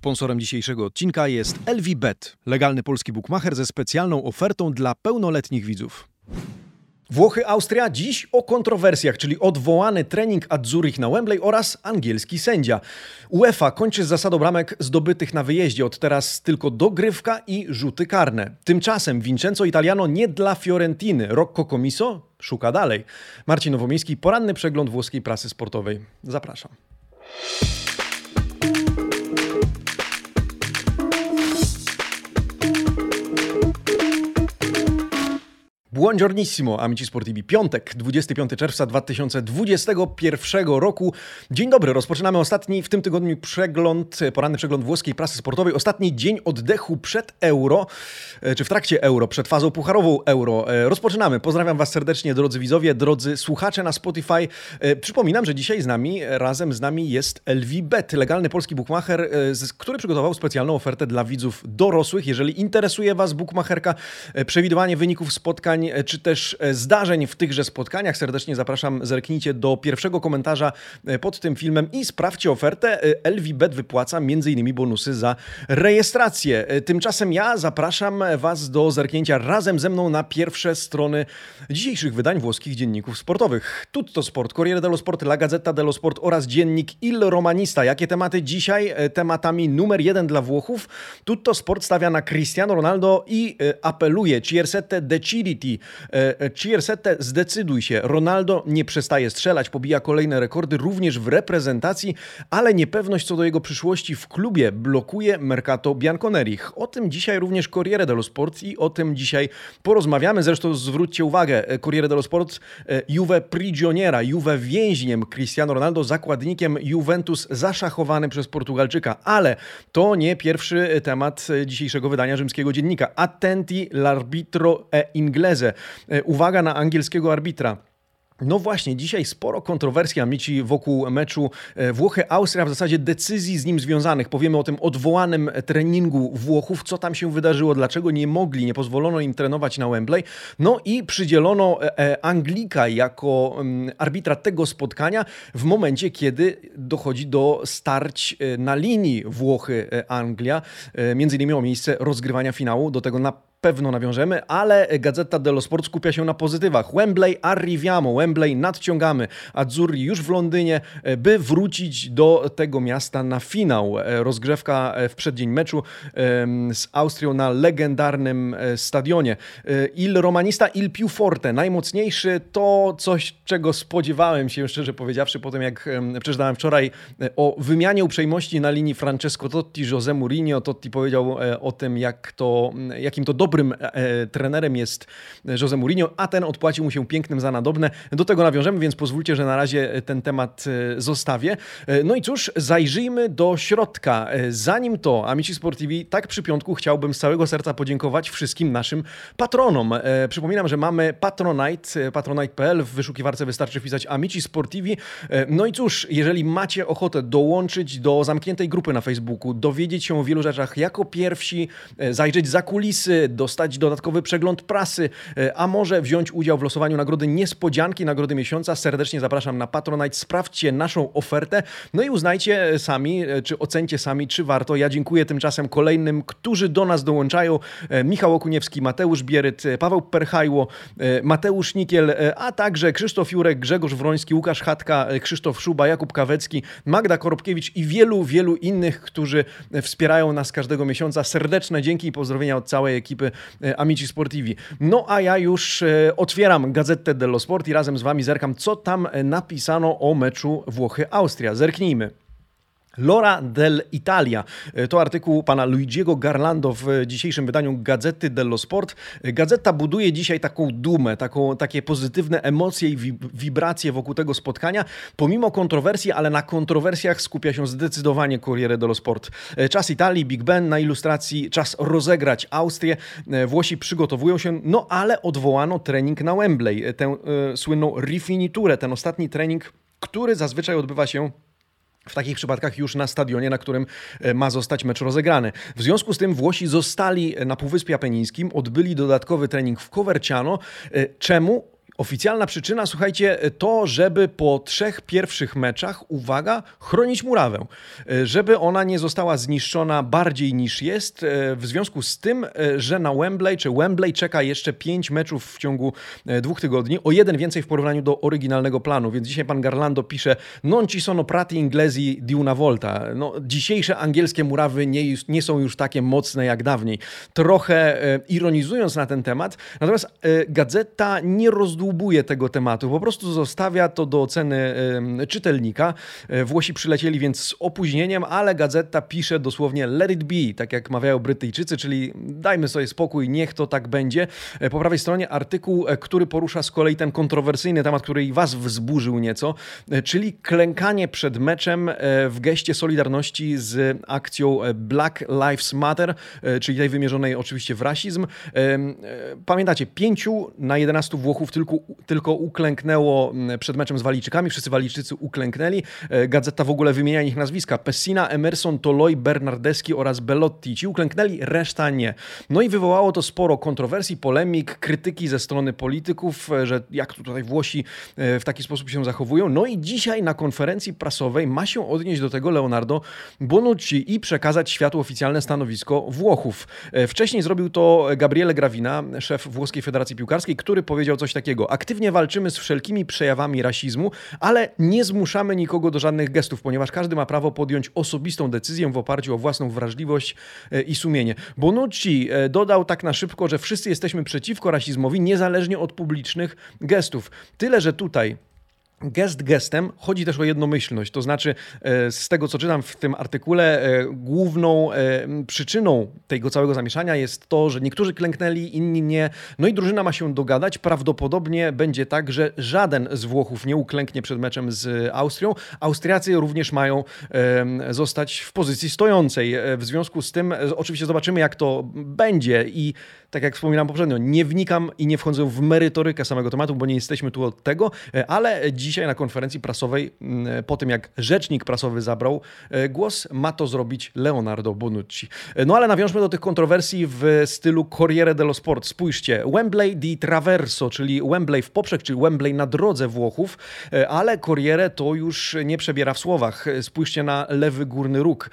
Sponsorem dzisiejszego odcinka jest LVBet, legalny polski bookmacher ze specjalną ofertą dla pełnoletnich widzów. Włochy, Austria. Dziś o kontrowersjach, czyli odwołany trening Adzurich na Wembley oraz angielski sędzia. UEFA kończy z zasadą bramek zdobytych na wyjeździe. Od teraz tylko dogrywka i rzuty karne. Tymczasem Vincenzo Italiano nie dla Fiorentiny. Rocco Comiso szuka dalej. Marcin Nowomiejski, poranny przegląd włoskiej prasy sportowej. Zapraszam. Buongiornissimo, amici sportivi. Piątek, 25 czerwca 2021 roku. Dzień dobry, rozpoczynamy ostatni w tym tygodniu przegląd, poranny przegląd włoskiej prasy sportowej. Ostatni dzień oddechu przed euro, e, czy w trakcie euro, przed fazą pucharową euro. E, rozpoczynamy. Pozdrawiam Was serdecznie, drodzy widzowie, drodzy słuchacze na Spotify. E, przypominam, że dzisiaj z nami, razem z nami jest LVBet, legalny polski bookmacher, który przygotował specjalną ofertę dla widzów dorosłych. Jeżeli interesuje Was bookmacherka, przewidywanie wyników spotkań, E, czy też e, zdarzeń w tychże spotkaniach. Serdecznie zapraszam, zerknijcie do pierwszego komentarza e, pod tym filmem i sprawdźcie ofertę. LVBet wypłaca m.in. bonusy za rejestrację. Tymczasem ja zapraszam Was do zerknięcia razem ze mną na pierwsze strony dzisiejszych wydań włoskich dzienników sportowych. Tutto Sport, Corriere dello Sport, La Gazzetta dello Sport oraz dziennik Il Romanista. Jakie tematy dzisiaj? Tematami numer jeden dla Włochów. Tutto Sport stawia na Cristiano Ronaldo i apeluje Ciersette deciditi Ciersette, zdecyduj się. Ronaldo nie przestaje strzelać, pobija kolejne rekordy również w reprezentacji, ale niepewność co do jego przyszłości w klubie blokuje Mercato Bianconerich. O tym dzisiaj również Corriere dello Sport i o tym dzisiaj porozmawiamy. Zresztą zwróćcie uwagę, Corriere dello Sport Juve prigioniera, Juve więźniem Cristiano Ronaldo, zakładnikiem Juventus zaszachowany przez Portugalczyka. Ale to nie pierwszy temat dzisiejszego wydania rzymskiego dziennika. Attenti l'arbitro e inglese. E, uwaga na angielskiego arbitra. No właśnie, dzisiaj sporo kontrowersji, amici, wokół meczu e, Włochy-Austria, w zasadzie decyzji z nim związanych. Powiemy o tym odwołanym treningu Włochów, co tam się wydarzyło, dlaczego nie mogli, nie pozwolono im trenować na Wembley. No i przydzielono e, Anglika jako mm, arbitra tego spotkania w momencie, kiedy dochodzi do starć na linii Włochy-Anglia. Między innymi o miejsce rozgrywania finału, do tego na pewno nawiążemy, ale Gazeta dello Sport skupia się na pozytywach. Wembley arriviamo, Wembley nadciągamy, Azzurri już w Londynie, e, by wrócić do tego miasta na finał. E, rozgrzewka e, w przeddzień meczu z Austrią na legendarnym stadionie. Il Romanista, Il Più Forte, najmocniejszy to coś, czego spodziewałem się, szczerze powiedziawszy, po tym jak przeczytałem wczoraj o wymianie uprzejmości na linii Francesco Totti, José Mourinho. Totti powiedział o tym, jak to, jakim to dobrym dobrym e, e, trenerem jest Jose Mourinho, a ten odpłacił mu się pięknym za nadobne. Do tego nawiążemy, więc pozwólcie, że na razie ten temat e, zostawię. No i cóż, zajrzyjmy do środka. Zanim to, Amici Sportivi, tak przy piątku chciałbym z całego serca podziękować wszystkim naszym patronom. Przypominam, że mamy Patronite, patronite.pl, w wyszukiwarce wystarczy wpisać Amici Sportivi. No i cóż, jeżeli macie ochotę dołączyć do zamkniętej grupy na Facebooku, dowiedzieć się o wielu rzeczach jako pierwsi, zajrzeć za kulisy, dostać dodatkowy przegląd prasy, e, a może wziąć udział w losowaniu nagrody niespodzianki, nagrody miesiąca. Serdecznie zapraszam na Patronite, sprawdźcie naszą ofertę, no i uznajcie sami, e, czy ocencie sami, czy warto. Ja dziękuję tymczasem kolejnym, którzy do nas dołączają. E, Michał Okuniewski, Mateusz Bieryt, Paweł Perchajło, Mateusz Nikiel, a także Krzysztof Jurek, Grzegorz Wroński, Łukasz Chatka, Krzysztof Szuba, Jakub Kawecki, Magda Koropkiewicz i wielu, wielu innych, którzy wspierają nas każdego miesiąca. Serdeczne dzięki i pozdrowienia od całej ekipy E, Amici Sportivi. No a ja już e, otwieram Gazetę dello Sport i razem z Wami zerkam, co tam napisano o meczu Włochy-Austria. Zerknijmy. Lora dell'Italia. E, to artykuł pana Luigiego Garlando w dzisiejszym wydaniu Gazety dello Sport. Gazeta buduje dzisiaj taką dumę, taką, takie pozytywne emocje i wibracje wokół tego spotkania. Pomimo kontrowersji, ale na kontrowersjach skupia się zdecydowanie Corriere dello Sport. E, czas Italii, Big Ben na ilustracji, czas rozegrać Austrię. E, Włosi przygotowują się, no ale odwołano trening na Wembley. Tę y, słynną rifiniturę, ten ostatni trening, który zazwyczaj odbywa się w takich przypadkach już na stadionie, na którym e, ma zostać mecz rozegrany. W związku z tym Włosi zostali na Półwyspie Apenińskim, odbyli dodatkowy trening w Coverciano. E, czemu? Oficjalna przyczyna, słuchajcie, to, żeby po trzech pierwszych meczach, uwaga, chronić murawę, żeby ona nie została zniszczona bardziej niż jest, w związku z tym, że na Wembley, czy Wembley czeka jeszcze pięć meczów w ciągu dwóch tygodni, o jeden więcej w porównaniu do oryginalnego planu, więc dzisiaj pan Garlando pisze, non ci sono prati inglesi di una volta. No, dzisiejsze angielskie murawy nie, nie są już takie mocne jak dawniej. Trochę e, ironizując na ten temat, natomiast e, gazeta nie rozdłubuje tego tematu, po prostu zostawia to do oceny czytelnika. E, Włosi przylecieli więc z opóźnieniem, ale gazeta pisze dosłownie let it be, tak jak mawiają Brytyjczycy, czyli dajmy sobie spokój, niech to tak będzie. E, po prawej stronie artykuł, e, który porusza z kolei ten kontrowersyjny temat, który i was wzburzył nieco, czyli klękanie przed meczem w geście solidarności z akcją Black Lives Matter, czyli tej wymierzonej oczywiście w rasizm. Pamiętacie, pięciu na 11 Włochów tylko, tylko uklęknęło m, przed meczem z Walijczykami, wszyscy Walijczycy uklęknęli. E, Gazeta w ogóle wymienia ich nazwiska. Pessina, Emerson, Toloi, Bernardeschi oraz Belotti. Ci uklęknęli, reszta nie. No i wywołało to sporo kontrowersji, polemik, krytyki ze strony polityków, e, że jak tu tutaj Włosi e, w taki sposób się zachowują. No i dzisiaj na konferencji prasowej ma się odnieść do tego Leonardo Bonucci i przekazać światu oficjalne stanowisko Włochów. Wcześniej zrobił to Gabriele Gravina, szef Włoskiej Federacji Piłkarskiej, który powiedział coś takiego. Aktywnie walczymy z wszelkimi przejawami rasizmu, ale nie zmuszamy nikogo do żadnych gestów, ponieważ każdy ma prawo podjąć osobistą decyzję w oparciu o własną wrażliwość e, i sumienie. Bonucci e, dodał tak na szybko, że wszyscy jesteśmy przeciwko rasizmowi, niezależnie od publicznych gestów. Tyle, że tutaj Gest gestem chodzi też o jednomyślność, to znaczy e, z tego co czytam w tym artykule, e, główną e, przyczyną tego całego zamieszania jest to, że niektórzy klęknęli, inni nie. No i drużyna ma się dogadać. Prawdopodobnie będzie tak, że żaden z Włochów nie uklęknie przed meczem z Austrią. Austriacy również mają zostać w pozycji stojącej. W związku z tym oczywiście zobaczymy jak to będzie i tak jak wspominałem poprzednio, nie wnikam i nie wchodzę w merytorykę samego tematu, bo nie jesteśmy tu od tego, ale dzisiaj na konferencji prasowej, mm, po tym jak rzecznik prasowy zabrał e, głos, ma to zrobić Leonardo Bonucci. E, No ale nawiążmy do tych kontrowersji w stylu Corriere dello Sport. Spójrzcie, Wembley di Traverso, czyli Wembley w poprzek, czyli Wembley na drodze Włochów, e, ale Corriere to już nie przebiera w słowach. Spójrzcie na lewy górny róg.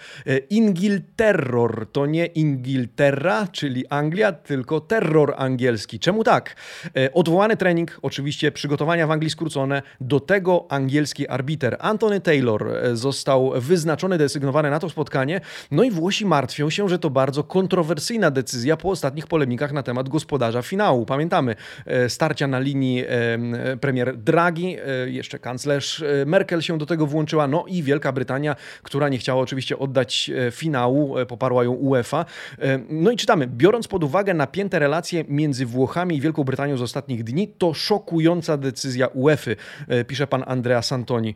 Ingilterror to nie Ingilterra, czyli Anglia, tylko terror angielski. Czemu tak? Odwołany trening, oczywiście przygotowania w Anglii skrócone, do tego angielski arbiter Anthony Taylor e, został wyznaczony, desygnowany na to spotkanie. No i Włosi martwią się, że to bardzo kontrowersyjna decyzja po ostatnich polemikach na temat gospodarza finału. Pamiętamy e, starcia na linii e, premier Draghi, jeszcze kanclerz Merkel się do tego włączyła, no i Wielka Brytania, która nie chciała oczywiście oddać finału, poparła ją UEFA. No i czytamy, biorąc pod uwagę napięte relacje między Włochami i Wielką Brytanią z ostatnich dni, to szokująca decyzja UEFA pisze pan Andrea Santoni.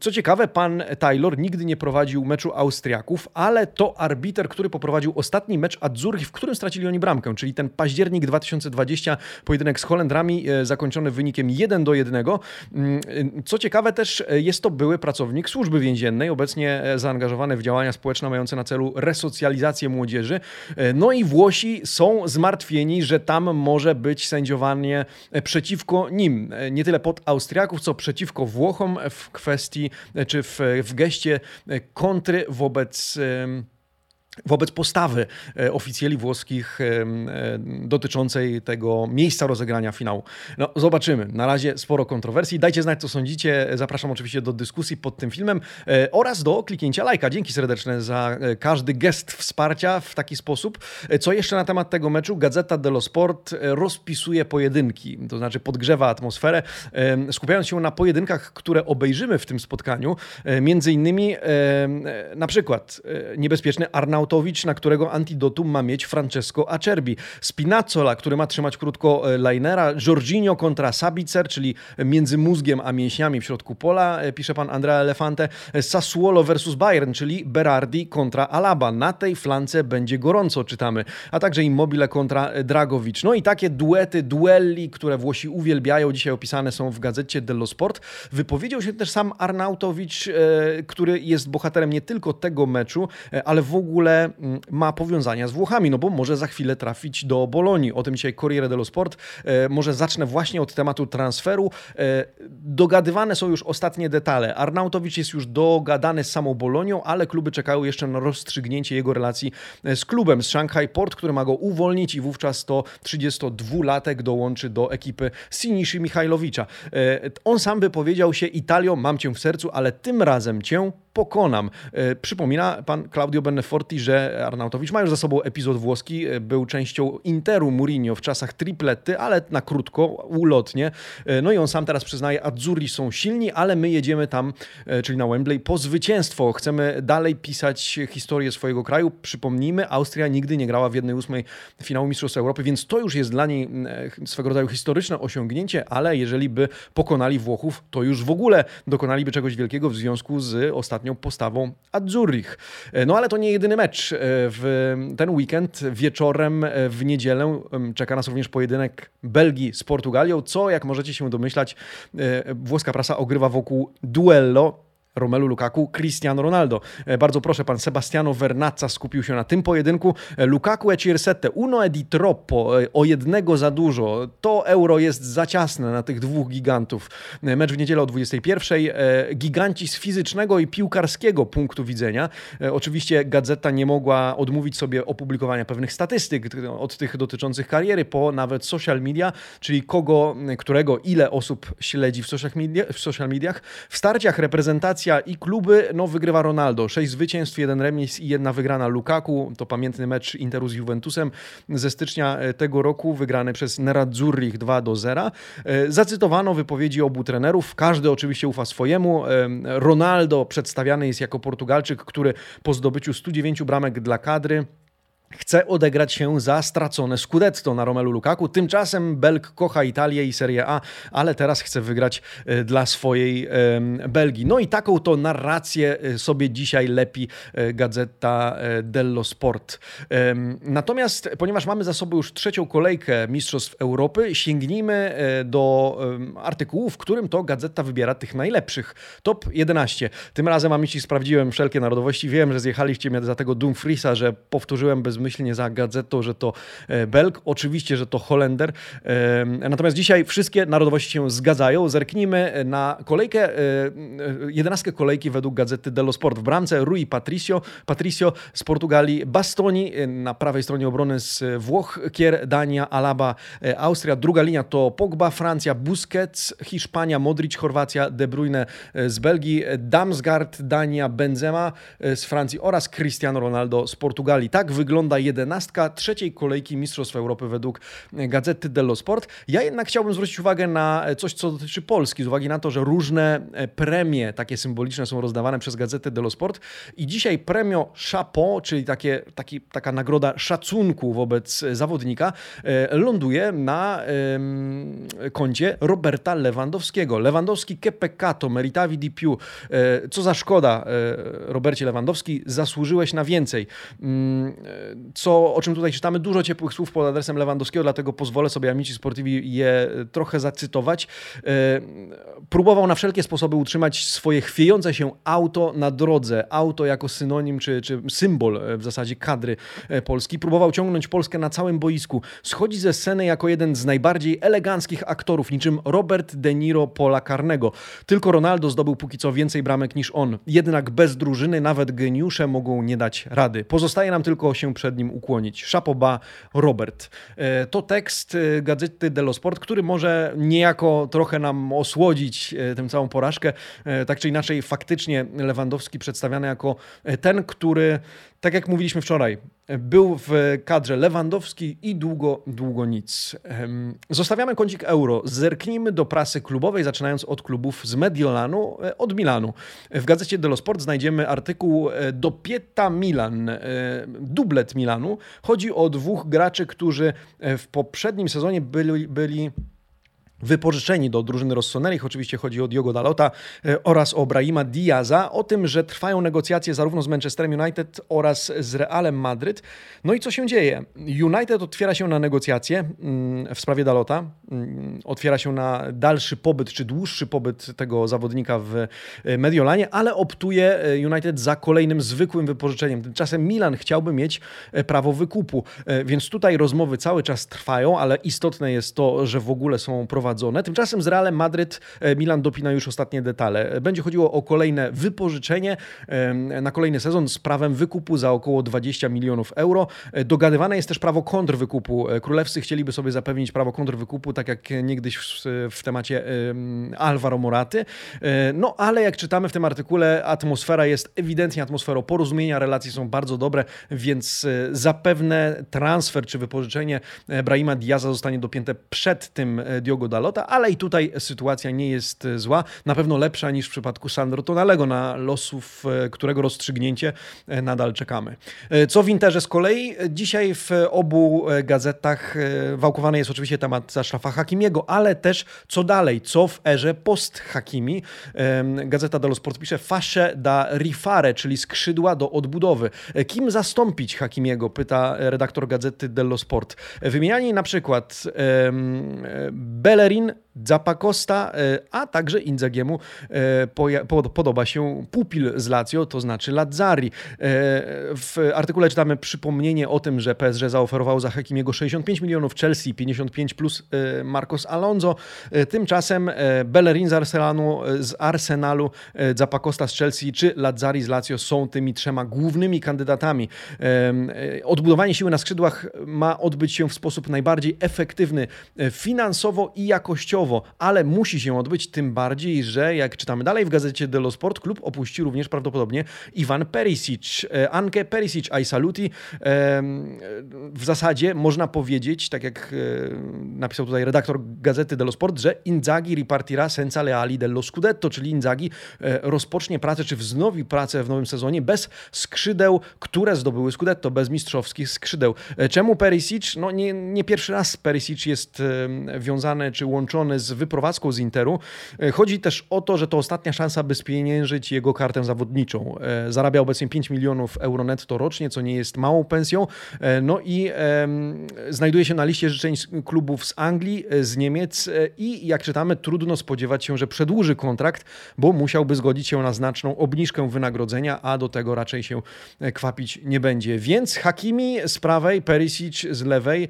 Co ciekawe, pan Taylor nigdy nie prowadził meczu Austriaków, ale to arbiter, który poprowadził ostatni mecz Azzurri, w którym stracili oni bramkę, czyli ten październik 2020, pojedynek z Holendrami, zakończony wynikiem 1 do 1. Co ciekawe też, jest to były pracownik służby więziennej, obecnie zaangażowany w działania społeczne mające na celu resocjalizację młodzieży. No i Włosi są zmartwieni, że tam może być sędziowanie przeciwko nim. Nie tyle pod Austriaków, co przeciwko Włochom w kwestii, czy w, w geście kontry wobec wobec postawy e, oficjeli włoskich e, e, dotyczącej tego miejsca rozegrania finału. No, zobaczymy. Na razie sporo kontrowersji. Dajcie znać, co sądzicie. Zapraszam oczywiście do dyskusji pod tym filmem oraz do kliknięcia lajka. Dzięki serdeczne za każdy gest wsparcia w taki sposób. Co jeszcze na temat tego meczu? Gazeta dello Sport rozpisuje pojedynki, to znaczy podgrzewa atmosferę, skupiając się na pojedynkach, które obejrzymy w tym spotkaniu. Między innymi na przykład niebezpieczny Arnaut Arnautowicz, na którego antidotum ma mieć Francesco Acerbi. Spinazzola, który ma trzymać krótko linera. Jorginho kontra Sabicer, czyli między mózgiem a mięśniami w środku pola, pisze pan Andrea Elefante. Sassuolo versus Bayern, czyli Berardi kontra Alaba. Na tej flance będzie gorąco, czytamy. A także Immobile kontra Dragowicz. No i takie duety, duelli, które Włosi uwielbiają, dzisiaj opisane są w gazecie dello Sport. Wypowiedział się też sam Arnautowicz, który jest bohaterem nie tylko tego meczu, ale w ogóle ogóle mm, ma powiązania z Włochami, no bo może za chwilę trafić do Bolonii. O tym dzisiaj Corriere dello Sport. E, może zacznę właśnie od tematu transferu. E, dogadywane są już ostatnie detale. Arnautowicz jest już dogadany z samą Bolonią, ale kluby czekają jeszcze na rozstrzygnięcie jego relacji e, z klubem, z Shanghai Port, który ma go uwolnić i wówczas to 32-latek dołączy do ekipy Siniszy Michajlowicza. On sam wypowiedział się Italio, mam cię w sercu, ale tym razem cię pokonam. E, przypomina pan Claudio Beneforti, że Arnautowicz ma już za sobą epizod włoski, e, był częścią Interu Mourinho w czasach triplety, ale na krótko, ulotnie. E, no i on sam teraz przyznaje, Azzurri są silni, ale my jedziemy tam, czyli na Wembley, po zwycięstwo. Chcemy dalej pisać historię swojego kraju. Przypomnijmy, Austria nigdy nie grała w jednej ósmej finału Mistrzostw Europy, więc to już jest dla niej swego rodzaju historyczne osiągnięcie, ale jeżeli by pokonali Włochów, to już w ogóle dokonaliby czegoś wielkiego w związku z ostatnią ostatnią postawą Azzurrich. E, no ale to nie jedyny mecz. E, w ten weekend wieczorem e, w niedzielę czeka nas również pojedynek Belgii z Portugalią, co jak możecie się domyślać włoska prasa ogrywa wokół duello Romelu Lukaku, Cristiano Ronaldo. E, bardzo proszę, pan Sebastiano Vernazza skupił się na tym pojedynku. E, Lukaku e Cirsette, uno e di troppo, e, o jednego za dużo. To euro jest za ciasne na tych dwóch gigantów. Mecz w niedzielę o 21. Giganci z fizycznego i piłkarskiego punktu widzenia. Oczywiście gazeta nie mogła odmówić sobie opublikowania pewnych statystyk, od tych dotyczących kariery po nawet social media, czyli kogo, którego, ile osób śledzi w social, media, w social mediach. W starciach reprezentacji i kluby, no wygrywa Ronaldo. Sześć zwycięstw, jeden remis i jedna wygrana Lukaku. To pamiętny mecz Interu z Juventusem ze stycznia e, tego roku, wygrany przez Nerazzurrich 2 do 0. E, zacytowano wypowiedzi obu trenerów. Każdy oczywiście ufa swojemu. E, Ronaldo przedstawiany jest jako Portugalczyk, który po zdobyciu 109 bramek dla kadry chce odegrać się za stracone Scudetto na Romelu Lukaku. Tymczasem Belg kocha Italię i Serie A, ale teraz chce wygrać e, dla swojej Belgii. No i taką to narrację e, sobie dzisiaj lepi e, gazeta dello Sport. Natomiast, ponieważ mamy za sobą już trzecią kolejkę Mistrzostw Europy, sięgnijmy do artykułu, w którym to gazeta wybiera tych najlepszych. Top 11. Tym razem, amici, sprawdziłem wszelkie narodowości. Wiem, że zjechaliście mnie za tego Dumfriesa, że powtórzyłem bez bezmyślnie za gazetą, że to e, Belg, oczywiście, że to Holender. E, natomiast dzisiaj wszystkie narodowości się zgadzają. Zerknijmy na kolejkę, e, jedenastkę kolejki według gazety Dello Sport. W bramce Rui Patricio, Patricio z Portugalii, Bastoni na prawej stronie obrony z Włoch, Kier, Dania, Alaba, Austria. Druga linia to Pogba, Francja, Busquets, Hiszpania, Modric, Chorwacja, De Bruyne z Belgii, Damsgaard, Dania, Benzema z Francji oraz Cristiano Ronaldo z Portugalii. Tak wygląda wygląda jedenastka trzeciej kolejki Mistrzostw Europy według gazety Dello Sport. Ja jednak chciałbym zwrócić uwagę na coś, co dotyczy Polski, z uwagi na to, że różne premie takie symboliczne są rozdawane przez gazetę Dello Sport i dzisiaj premio Chapeau, czyli takie, taki, taka nagroda szacunku wobec zawodnika, e, ląduje na koncie Roberta Lewandowskiego. Lewandowski che peccato, meritavi di più. E, co za szkoda, e, Robercie Lewandowski, zasłużyłeś na więcej. Co, o czym tutaj czytamy, dużo ciepłych słów pod adresem Lewandowskiego, dlatego pozwolę sobie Amici Sportivi je trochę zacytować. E, próbował na wszelkie sposoby utrzymać swoje chwiejące się auto na drodze. Auto jako synonim czy, czy symbol e, w zasadzie kadry e, Polski. Próbował ciągnąć Polskę na całym boisku. Schodzi ze sceny jako jeden z najbardziej eleganckich aktorów, niczym Robert De Niro Pola Karnego. Tylko Ronaldo zdobył póki co więcej bramek niż on. Jednak bez drużyny nawet geniusze mogą nie dać rady. Pozostaje nam tylko się przed nim ukłonić. Szapoba Robert. E, to tekst e, gazety Dello Sport, który może niejako trochę nam osłodzić e, tę całą porażkę. Tak czy inaczej, faktycznie Lewandowski przedstawiany jako ten, który tak jak mówiliśmy wczoraj, był w kadrze Lewandowski i długo, długo nic. Zostawiamy kącik euro. Zerknijmy do prasy klubowej, zaczynając od klubów z Mediolanu, e, od Milanu. W gazecie Dello Sport znajdziemy artykuł e, do Pieta Milan, e, dublet Milanu. Chodzi o dwóch graczy, którzy w poprzednim sezonie byli, byli wypożyczeni do drużyny Rossoneri, oczywiście chodzi o Diogo Dalota e, oraz o Brahima Diaza, o tym, że trwają negocjacje zarówno z Manchesterem United oraz z Realem Madryt. No i co się dzieje? United otwiera się na negocjacje mm, w sprawie Dalota, mm, otwiera się na dalszy pobyt czy dłuższy pobyt tego zawodnika w e, Mediolanie, ale optuje e, United za kolejnym zwykłym wypożyczeniem. Tymczasem Milan chciałby mieć prawo wykupu, więc tutaj rozmowy cały czas trwają, ale istotne jest to, że w ogóle są prowadzone prowadzone. Tymczasem z Realem Madryt e, Milan dopina już ostatnie detale. Będzie chodziło o kolejne wypożyczenie na kolejny sezon z prawem wykupu za około 20 milionów euro. E, dogadywane jest też prawo kontrwykupu. E, królewscy chcieliby sobie zapewnić prawo kontrwykupu, tak jak niegdyś w, w temacie Alvaro Moraty. No ale jak czytamy w tym artykule, atmosfera jest ewidentnie atmosferą porozumienia, relacje są bardzo dobre, więc zapewne transfer czy wypożyczenie Brahima Diaza zostanie dopięte przed tym Diogo Ale i tutaj sytuacja nie jest e, zła. Na pewno lepsza niż w przypadku Sandro Tonalego, na losów e, którego rozstrzygnięcie e, nadal czekamy. Co w Interze z kolei? Dzisiaj w obu gazetach wałkowany jest oczywiście temat Zaszrafa Hakimiego, ale też co dalej, co w erze post-Hakimi. Gazeta dello Sport pisze fasce da rifare, czyli skrzydła do odbudowy. Kim zastąpić Hakimiego? Pyta redaktor gazety dello Sport. Wymieniani na przykład Bele Bellerin, Zappacosta, e, a także Inzagiemu e, podoba się pupil z Lazio, to znaczy Lazzari. E, w artykule czytamy przypomnienie o tym, że PSG zaoferował za Hakimiego 65 milionów, Chelsea 55 plus Marcos Alonso. Tymczasem Bellerin z Arsenalu, z Arsenalu Zappacosta z Chelsea czy Lazzari z Lazio są tymi trzema głównymi kandydatami. Odbudowanie siły na skrzydłach ma odbyć się w sposób najbardziej efektywny finansowo i jakościowo, ale musi się odbyć tym bardziej, że jak czytamy dalej w gazecie Dello Sport, klub opuści również prawdopodobnie Iwan Perisic. E, Anke Perisic ai saluti. W zasadzie można powiedzieć, tak jak e, napisał tutaj redaktor gazety Dello Sport, że Inzaghi ripartirà senza leali dello Scudetto, czyli Inzaghi e, rozpocznie pracę, czy wznowi pracę w nowym sezonie bez skrzydeł, które zdobyły Scudetto, bez mistrzowskich skrzydeł. Czemu Perisic? No nie, nie pierwszy raz Perisic jest wiązany czy łączony z wyprowadzką z Interu. E, chodzi też o to, że to ostatnia szansa, by spieniężyć jego kartę zawodniczą. E, zarabia obecnie 5 milionów euro netto rocznie, co nie jest małą pensją. E, no i znajduje się na liście życzeń klubów z Anglii, z Niemiec i jak czytamy, trudno spodziewać się, że przedłuży kontrakt, bo musiałby zgodzić się na znaczną obniżkę wynagrodzenia, a do tego raczej się kwapić nie będzie. Więc Hakimi z prawej, Perisic z lewej,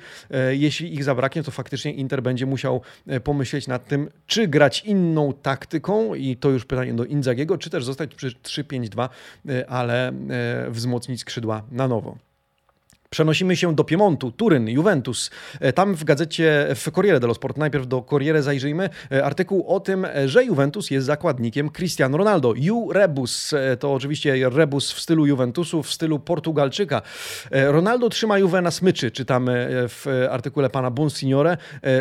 jeśli ich zabraknie, to faktycznie Inter będzie musiał e, pomyśleć nad tym, czy grać inną taktyką i to już pytanie do Inzagiego, czy też zostać przy 3-5-2, e, ale e, wzmocnić skrzydła na nowo. Przenosimy się do Piemontu, Turyn, Juventus. E, tam w gazecie, w Corriere dello Sport, najpierw do Corriere zajrzyjmy, e, artykuł o tym, e, że Juventus jest zakładnikiem Cristiano Ronaldo. Ju Rebus, to oczywiście rebus w stylu Juventusu, w stylu Portugalczyka. Ronaldo trzyma Juve na smyczy, czytamy w artykule pana Bonsignore.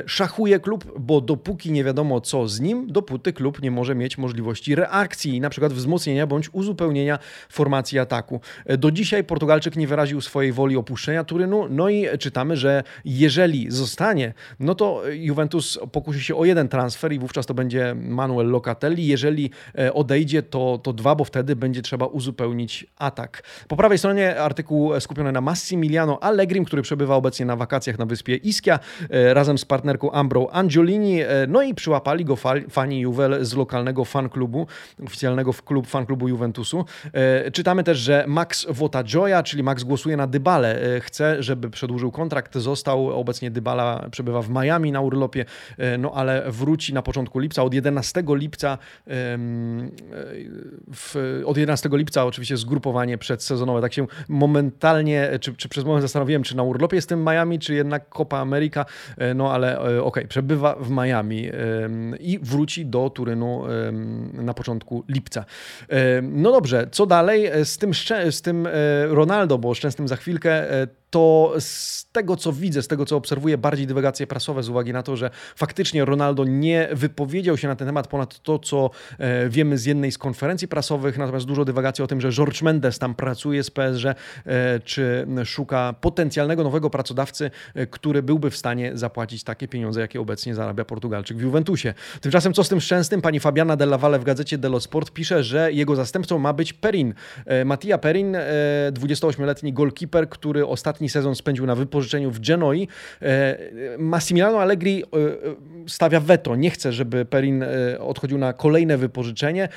Szachuje klub, bo dopóki nie wiadomo co z nim, dopóty klub nie może mieć możliwości reakcji, na przykład wzmocnienia bądź uzupełnienia formacji ataku. Do dzisiaj Portugalczyk nie wyraził swojej woli opuszczenia opuszczenia Turynu. No i czytamy, że jeżeli zostanie, no to Juventus pokusi się o jeden transfer i wówczas to będzie Manuel Locatelli. Jeżeli e, odejdzie, to, to dwa, bo wtedy będzie trzeba uzupełnić atak. Po prawej stronie artykuł skupiony na Massimiliano Allegrim, który przebywa obecnie na wakacjach na wyspie Ischia e, razem z partnerką Ambrą Angiolini. E, no i przyłapali go fani Juvel z lokalnego fanklubu, oficjalnego klub fanklubu Juventusu. Czytamy też, że Max Votagioia, czyli Max głosuje na Dybale, chce, żeby przedłużył kontrakt, został. Obecnie Dybala przebywa w Miami na urlopie, e, no ale wróci na początku lipca. Od 11 lipca w, od 11 lipca oczywiście zgrupowanie przedsezonowe. Tak się momentalnie, czy, czy przez moment zastanowiłem, czy na urlopie jest tym Miami, czy jednak Copa America, e, no ale e, okej, okay, przebywa w Miami i wróci do Turynu na początku lipca. No dobrze, co dalej z tym, z tym Ronaldo, bo szczęsnym za chwilkę to z tego, co widzę, z tego, co obserwuję, bardziej dywagacje prasowe z uwagi na to, że faktycznie Ronaldo nie wypowiedział się na ten temat ponad to, co e, wiemy z jednej z konferencji prasowych, natomiast dużo dywagacji o tym, że George Mendes tam pracuje z PSG, e, czy szuka potencjalnego nowego pracodawcy, e, który byłby w stanie zapłacić takie pieniądze, jakie obecnie zarabia Portugalczyk w Juventusie. Tymczasem co z tym szczęsnym? Pani Fabiana Della Valle w gazecie Dello Sport pisze, że jego zastępcą ma być Perin. Mattia Perin, 28-letni golkiper, który ostatni sezon spędził na wypożyczeniu w Genoi. Massimiliano Allegri stawia weto, nie chce, żeby Perin odchodził na kolejne wypożyczenie.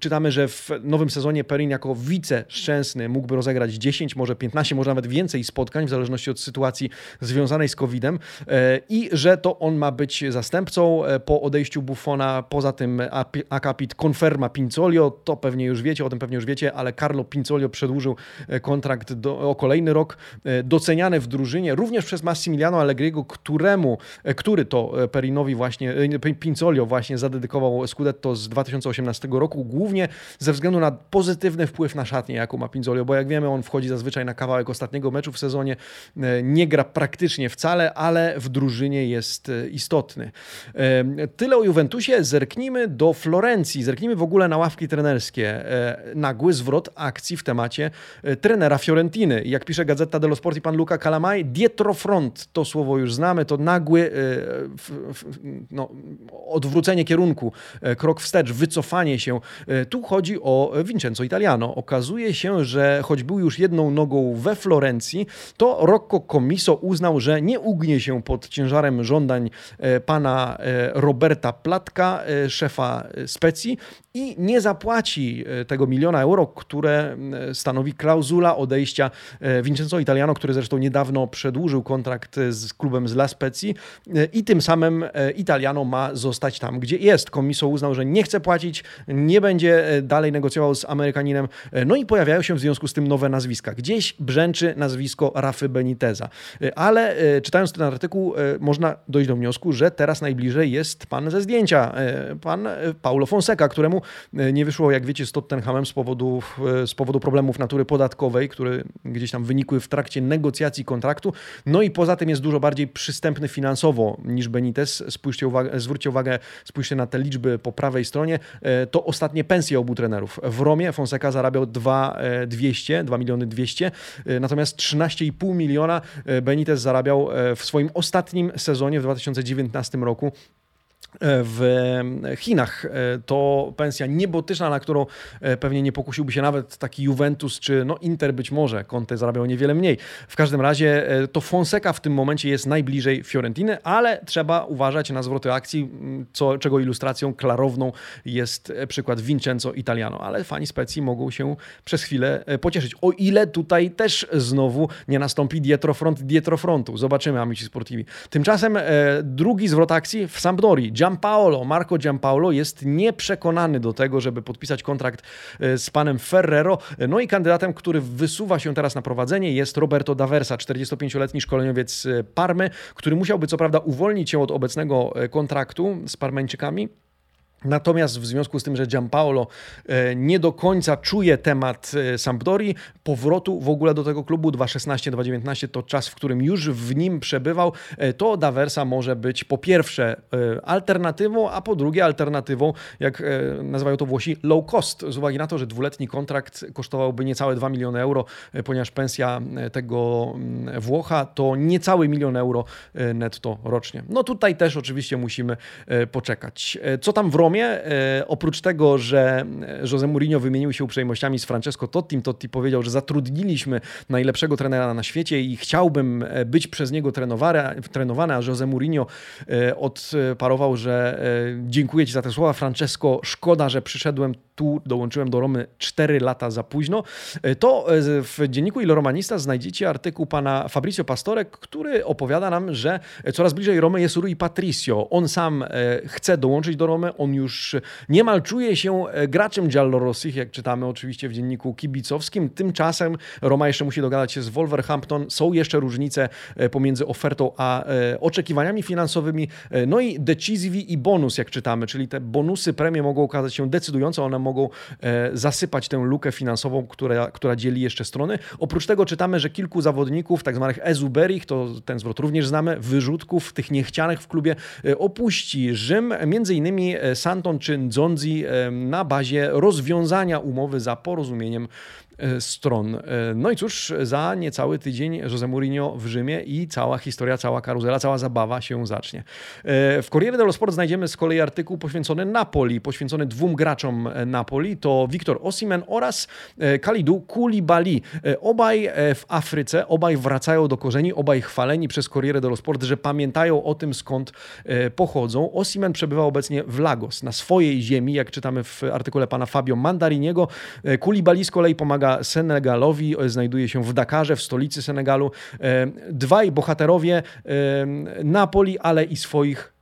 Czytamy, że w nowym sezonie Perin jako wice szczęsny mógłby rozegrać 10, może 15, może nawet więcej spotkań, w zależności od sytuacji związanej z COVID-em e, i że to on ma być zastępcą e, po odejściu Buffona. Poza tym akapit konferma Pinzolio, to pewnie już wiecie, o tym pewnie już wiecie, ale Carlo Pinzolio przedłużył e, kontrakt do, o kolejny rok, doceniany w drużynie również przez Massimiliano Allegriego, któremu, który to Perinowi właśnie, Pinzolio właśnie zadedykował Scudetto z 2018 roku, głównie ze względu na pozytywny wpływ na szatnię, jaką ma Pinzolio, bo jak wiemy, on wchodzi zazwyczaj na kawałek ostatniego meczu w sezonie, e, nie gra praktycznie wcale, ale w drużynie jest e, istotny. E, tyle o Juventusie, zerknijmy do Florencji, zerknijmy w ogóle na ławki trenerskie. Nagły zwrot akcji w temacie trenera Fiorentiny. Jak pisze Gazeta dello Sport i pan Luca Calamai, dietro front, to słowo już znamy, to nagły no, odwrócenie kierunku, krok wstecz, wycofanie się. Tu chodzi o Vincenzo Italiano. Okazuje się, że choć był już jedną nogą we Florencji, to Rocco Comiso uznał, że nie ugnie się pod ciężarem żądań e, pana e, Roberta Platka, e, szefa specji i nie zapłaci tego miliona euro, które stanowi klauzula odejścia Vincenzo Italiano, który zresztą niedawno przedłużył kontrakt z klubem z La Spezii i tym samym Italiano ma zostać tam, gdzie jest. Komiso uznał, że nie chce płacić, nie będzie dalej negocjował z Amerykaninem. No i pojawiają się w związku z tym nowe nazwiska. Gdzieś brzęczy nazwisko Rafy Beniteza. Ale e, czytając ten artykuł, e, można dojść do wniosku, że teraz najbliżej jest pan ze zdjęcia, e, pan Paulo Fonseca, któremu nie wyszło, jak wiecie, z Tottenhamem z powodu, z powodu problemów natury podatkowej, które gdzieś tam wynikły w trakcie negocjacji kontraktu. No i poza tym jest dużo bardziej przystępny finansowo niż Benitez. Spójrzcie uwagę, zwróćcie uwagę, spójrzcie na te liczby po prawej stronie. To ostatnie pensje obu trenerów. W Romie Fonseca zarabiał 2 200, 2 miliony 200, natomiast 13,5 miliona Benitez zarabiał w swoim ostatnim sezonie w 2019 roku E, w Chinach. E, to pensja niebotyczna, na którą e, pewnie nie pokusiłby się nawet taki Juventus czy no Inter być może. Conte zarabiał niewiele mniej. W każdym razie to Fonseca w tym momencie jest najbliżej Fiorentiny, ale trzeba uważać na zwroty akcji, co, czego ilustracją klarowną jest przykład Vincenzo Italiano. Ale fani Specji mogą się przez chwilę pocieszyć. O ile tutaj też znowu nie nastąpi dietrofront dietrofrontu. Zobaczymy, amici sportivi. Tymczasem drugi zwrot akcji w Sampdori. Giampaolo, Marco Giampaolo jest nieprzekonany do tego, żeby podpisać kontrakt e, z panem Ferrero. No i kandydatem, który wysuwa się teraz na prowadzenie jest Roberto Daversa, 45-letni szkoleniowiec e, Parmy, który musiałby co prawda uwolnić się od obecnego e, kontraktu z Parmeńczykami, Natomiast w związku z tym, że Giampaolo e, nie do końca czuje temat e, Sampdori, powrotu w ogóle do tego klubu 2.16-2.19 to czas, w którym już w nim przebywał, e, to Daversa może być po pierwsze alternatywą, a po drugie alternatywą, jak nazywają to Włosi, low cost, z uwagi na to, że dwuletni kontrakt kosztowałby niecałe 2 miliony euro, ponieważ pensja tego mm, Włocha to niecały milion euro netto rocznie. No tutaj też oczywiście musimy poczekać. Co tam w Romie? E, oprócz tego, że Jose Mourinho wymienił się uprzejmościami z Francesco Tottim, Totti powiedział, że zatrudniliśmy najlepszego trenera na świecie i chciałbym e, być przez niego trenowany, a Jose Mourinho e, odparował, że dziękuję Ci za te słowa, Francesco, szkoda, że przyszedłem tu, dołączyłem do Romy 4 lata za późno, to w dzienniku Il Romanista znajdziecie artykuł pana Fabrizio Pastorek, który opowiada nam, że coraz bliżej Romy jest Rui Patricio. On sam chce dołączyć do Romy, on już niemal czuje się e, graczem Giallorossich, jak czytamy oczywiście w dzienniku kibicowskim. Tymczasem Roma jeszcze musi dogadać się z Wolverhampton. Są jeszcze różnice e, pomiędzy ofertą a e, oczekiwaniami finansowymi. No i decisivi i bonus, jak czytamy, czyli te bonusy, premie mogą okazać się decydujące. One mogą zasypać tę lukę finansową, która, która dzieli jeszcze strony. Oprócz tego czytamy, że kilku zawodników, tak zwanych ezuberich, to ten zwrot również znamy, wyrzutków, tych niechcianych w klubie, opuści Rzym, między innymi Santon czy Nzonzi na bazie rozwiązania umowy za porozumieniem E, stron. E, no i cóż, za niecały tydzień Jose Mourinho w Rzymie i cała historia, cała karuzela, cała zabawa się zacznie. E, w Corriere dello Sport znajdziemy z kolei artykuł poświęcony Napoli, poświęcony dwóm graczom Napoli, to Wiktor Osimen oraz Kalidou Koulibaly. Obaj w Afryce, obaj wracają do korzeni, obaj chwaleni przez Corriere dello Sport, że pamiętają o tym, skąd pochodzą. Osimen przebywa obecnie w Lagos, na swojej ziemi, jak czytamy w artykule pana Fabio Mandariniego. Koulibaly z kolei pomaga pomaga Senegalowi, znajduje się w Dakarze, w stolicy Senegalu. E, dwaj bohaterowie e, Napoli, ale i swoich E,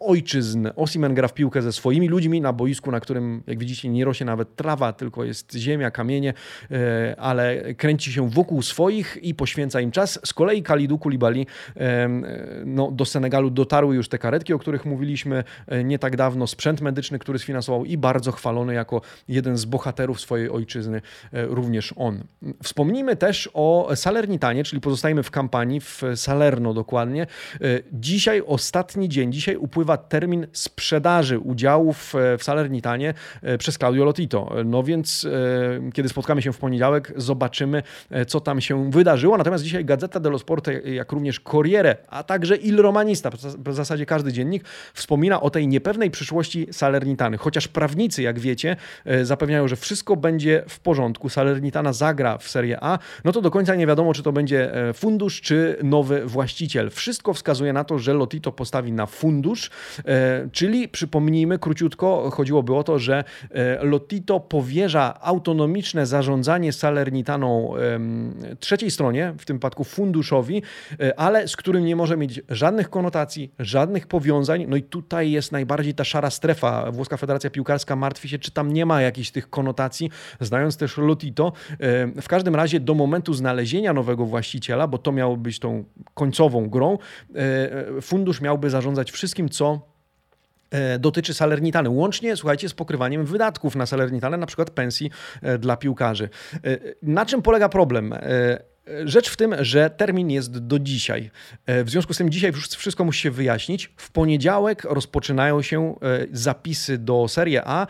ojczyzn. Osimen gra w piłkę ze swoimi ludźmi na boisku, na którym, jak widzicie, nie rośnie nawet trawa, tylko jest ziemia, kamienie, e, ale kręci się wokół swoich i poświęca im czas. Z kolei Kalidu Koulibaly e, no, do Senegalu dotarły już te karetki, o których mówiliśmy nie tak dawno, sprzęt medyczny, który sfinansował i bardzo chwalony jako jeden z bohaterów swojej ojczyzny, również on. Wspomnijmy też o Salernitanie, czyli pozostajemy w kampanii, w Salerno dokładnie. Dzisiaj ostatni dzień, dzisiaj upływa termin sprzedaży udziałów e, w Salernitanie e, przez Claudio Lotito. No więc e, kiedy spotkamy się w poniedziałek, zobaczymy, co tam się wydarzyło. Natomiast dzisiaj Gazeta dello Sport, jak również Corriere, a także Il Romanista, w zasadzie każdy dziennik, wspomina o tej niepewnej przyszłości Salernitany. Chociaż prawnicy, jak wiecie, zapewniają, że wszystko będzie w porządku, Salernitana zagra w Serie A, no to do końca nie wiadomo, czy to będzie fundusz, czy nowy właściciel. Wszystko wskazuje na to, że Lotito postawi na fundusz fundusz, e, czyli przypomnijmy króciutko, chodziłoby o to, że e, Lotito powierza autonomiczne zarządzanie Salernitaną trzeciej stronie, w tym przypadku funduszowi, e, ale z którym nie może mieć żadnych konotacji, żadnych powiązań. No i tutaj jest najbardziej ta szara strefa. Włoska Federacja Piłkarska martwi się, czy tam nie ma jakichś tych konotacji, znając też Lotito. W każdym razie do momentu znalezienia nowego właściciela, bo to miało być tą końcową grą, fundusz miałby zarządzać wszystkim, co e, dotyczy Salernitany. Łącznie, słuchajcie, z pokrywaniem wydatków na Salernitany, na przykład pensji e, dla piłkarzy. E, na czym polega problem? Rzecz w tym, że termin jest do dzisiaj. W związku z tym dzisiaj wszystko musi się wyjaśnić. W poniedziałek rozpoczynają się zapisy do Serie A.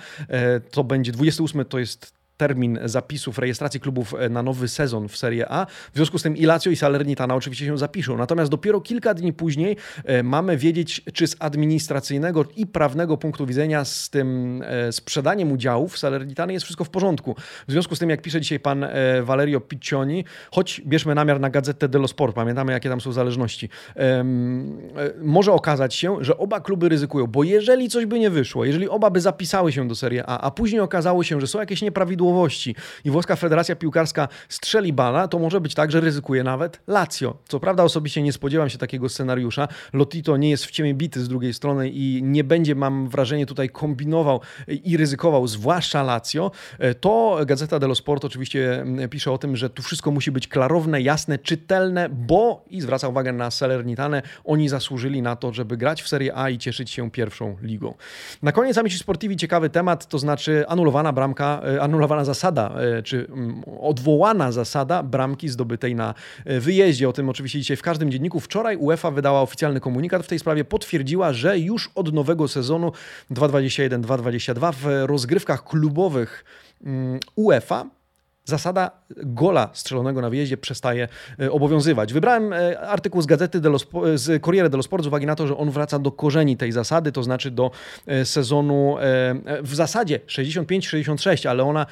To będzie 28, to jest termin zapisów, rejestracji klubów e, na nowy sezon w Serie A. W związku z tym i Lazio i Salernitana oczywiście się zapiszą. Natomiast dopiero kilka dni później e, mamy wiedzieć, czy z administracyjnego i prawnego punktu widzenia z tym e, sprzedaniem udziałów Salernitany jest wszystko w porządku. W związku z tym, jak pisze dzisiaj pan Valerio Piccioni, choć bierzmy namiar na Gazetę dello Sport, pamiętamy jakie tam są zależności, może okazać się, że oba kluby ryzykują, bo jeżeli coś by nie wyszło, jeżeli oba by zapisały się do Serie A, a później okazało się, że są jakieś nieprawidłowości, i włoska Federacja Piłkarska strzeli bana, to może być tak, że ryzykuje nawet Lazio. Co prawda osobiście nie spodziewam się takiego scenariusza. Lotito nie jest w ciemię bity z drugiej strony i nie będzie, mam wrażenie, tutaj kombinował i ryzykował, zwłaszcza Lazio. To Gazeta dello Sport oczywiście mm, pisze o tym, że tu wszystko musi być klarowne, jasne, czytelne, bo, i zwraca uwagę na Salernitane, oni zasłużyli na to, żeby grać w Serie A i cieszyć się pierwszą ligą. Na koniec Amici Sportivi ciekawy temat, to znaczy anulowana bramka, e, anulowana zasada, e, czy mm, odwołana zasada bramki zdobytej na e, wyjeździe. O tym oczywiście dzisiaj w każdym dzienniku. Wczoraj UEFA wydała oficjalny komunikat w tej sprawie, potwierdziła, że już od nowego sezonu 2021-2022 w rozgrywkach klubowych mm, UEFA zasada gola strzelonego na wyjeździe przestaje e, obowiązywać. Wybrałem e, artykuł z gazety dello, z Corriere dello Sport z uwagi na to, że on wraca do korzeni tej zasady, to znaczy do e, sezonu w zasadzie 65-66, ale ona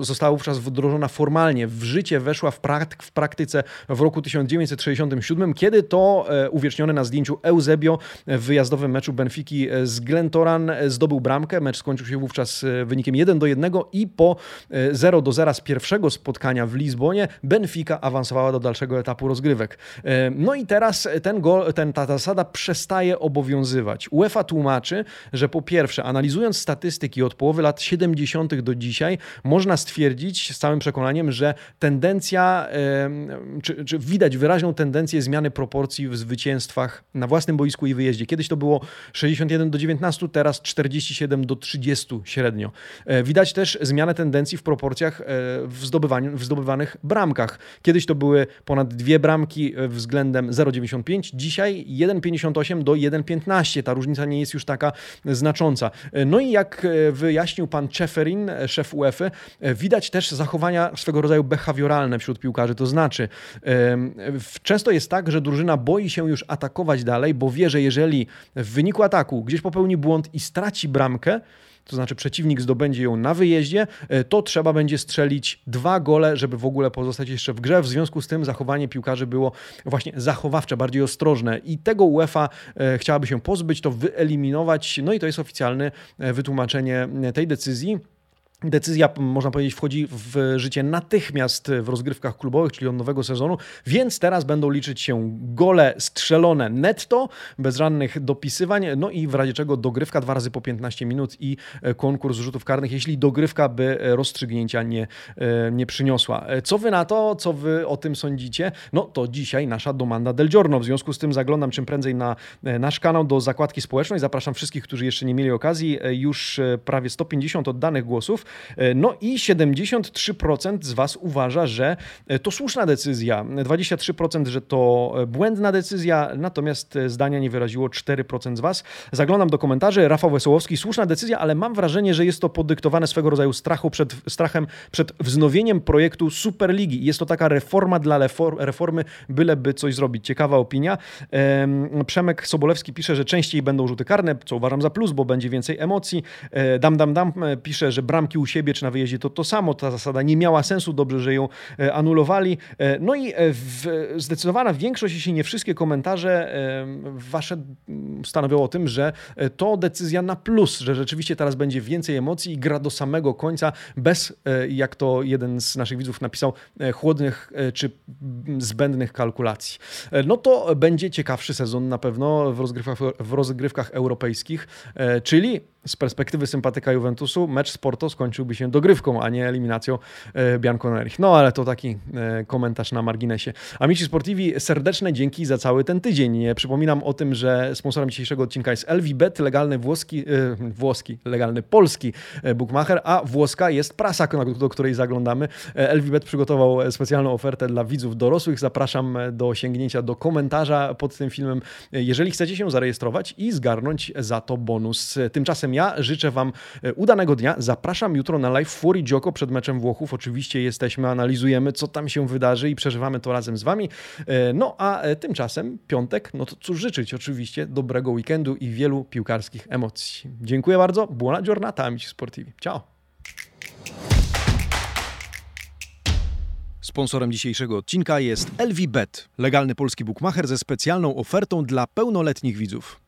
została wówczas wdrożona formalnie. W życie weszła w, prak w praktyce w roku 1967, kiedy to uwieczniony na zdjęciu Eusebio w wyjazdowym meczu Benfiki z Glentoran zdobył bramkę. Mecz skończył się wówczas wynikiem 1 do 1 i po 0 do 0 z pierwszego pierwszego spotkania w Lizbonie Benfica awansowała do dalszego etapu rozgrywek. No i teraz ten gol, ten, ta zasada przestaje obowiązywać. UEFA tłumaczy, że po pierwsze, analizując statystyki od połowy lat 70. do dzisiaj, można stwierdzić z całym przekonaniem, że tendencja, czy, czy widać wyraźną tendencję zmiany proporcji w zwycięstwach na własnym boisku i wyjeździe. Kiedyś to było 61 do 19, teraz 47 do 30 średnio. E, widać też zmianę tendencji w proporcjach e, w, w zdobywanych bramkach. Kiedyś to były ponad dwie bramki e, względem 0,95, dzisiaj 1,58 do 1,15. Ta różnica nie jest już taka znacząca. No i jak wyjaśnił pan Czeferin, szef UEFA, widać też zachowania swego rodzaju behawioralne wśród piłkarzy. To znaczy, często jest tak, że drużyna boi się już atakować dalej, bo wie, że jeżeli w wyniku ataku gdzieś popełni błąd i straci bramkę, to znaczy przeciwnik zdobędzie ją na wyjeździe, e, to trzeba będzie strzelić dwa gole, żeby w ogóle pozostać jeszcze w grze. W związku z tym zachowanie piłkarzy było właśnie zachowawcze, bardziej ostrożne i tego UEFA e, chciałaby się pozbyć, to wyeliminować. No i to jest oficjalne e, wytłumaczenie tej decyzji. Decyzja, można powiedzieć, wchodzi w życie natychmiast w rozgrywkach klubowych, czyli od nowego sezonu, więc teraz będą liczyć się gole strzelone netto, bez żadnych dopisywań, no i w razie czego dogrywka dwa razy po 15 minut i e, konkurs rzutów karnych, jeśli dogrywka by rozstrzygnięcia nie, e, nie przyniosła. E, co wy na to, co wy o tym sądzicie? No to dzisiaj nasza domanda del giorno. W związku z tym zaglądam czym prędzej na nasz kanał do zakładki społecznej. Zapraszam wszystkich, którzy jeszcze nie mieli okazji. Już prawie 150 oddanych głosów. E, no i 73% z Was uważa, że e, to słuszna decyzja, 23% że to e, błędna decyzja, natomiast zdania nie wyraziło 4% z Was. Zaglądam do komentarzy. Rafał Wesołowski, słuszna decyzja, ale mam wrażenie, że jest to podyktowane swego rodzaju strachu przed, strachem przed wznowieniem projektu Superligi. Jest to taka reforma dla reformy, byleby coś zrobić. Ciekawa opinia. Przemek Sobolewski pisze, że częściej będą rzuty karne, co uważam za plus, bo będzie więcej emocji. Dam, dam, dam pisze, że bramki u siebie czy na wyjeździe, to to samo. Ta zasada nie miała sensu, dobrze, że ją e, anulowali. E, no i e, w, zdecydowana większość, jeśli nie wszystkie komentarze wasze stanowią o tym, że to decyzja na plus, że rzeczywiście teraz będzie więcej emocji i gra do samego końca bez, jak to jeden z naszych widzów napisał, chłodnych czy zbędnych kalkulacji. No to będzie ciekawszy sezon na pewno w rozgrywkach, w rozgrywkach europejskich, czyli z perspektywy sympatyka Juventusu mecz z Porto skończyłby się dogrywką, a nie eliminacją e, Bianconerich. No ale to taki e, komentarz na marginesie. Amici Sportivi, serdeczne dzięki za cały ten tydzień. Przypominam o tym, że sponsorem dzisiejszego odcinka jest LVBet, legalny włoski, e, włoski, legalny polski bookmacher, a włoska jest prasa, do której zaglądamy. LVBet przygotował specjalną ofertę dla widzów dorosłych. Zapraszam do sięgnięcia do komentarza pod tym filmem, jeżeli chcecie się zarejestrować i zgarnąć za to bonus. Tymczasem ja życzę Wam e, udanego dnia. Zapraszam jutro na live Fury Dzioko przed meczem Włochów. Oczywiście jesteśmy, analizujemy, co tam się wydarzy i przeżywamy to razem z Wami. E, no a e, tymczasem piątek, no to cóż życzyć? Oczywiście dobrego weekendu i wielu piłkarskich emocji. Dziękuję bardzo. Buona giornata, amici sportivi. Ciao. Sponsorem dzisiejszego odcinka jest LVBet, legalny polski bookmacher ze specjalną ofertą dla pełnoletnich widzów.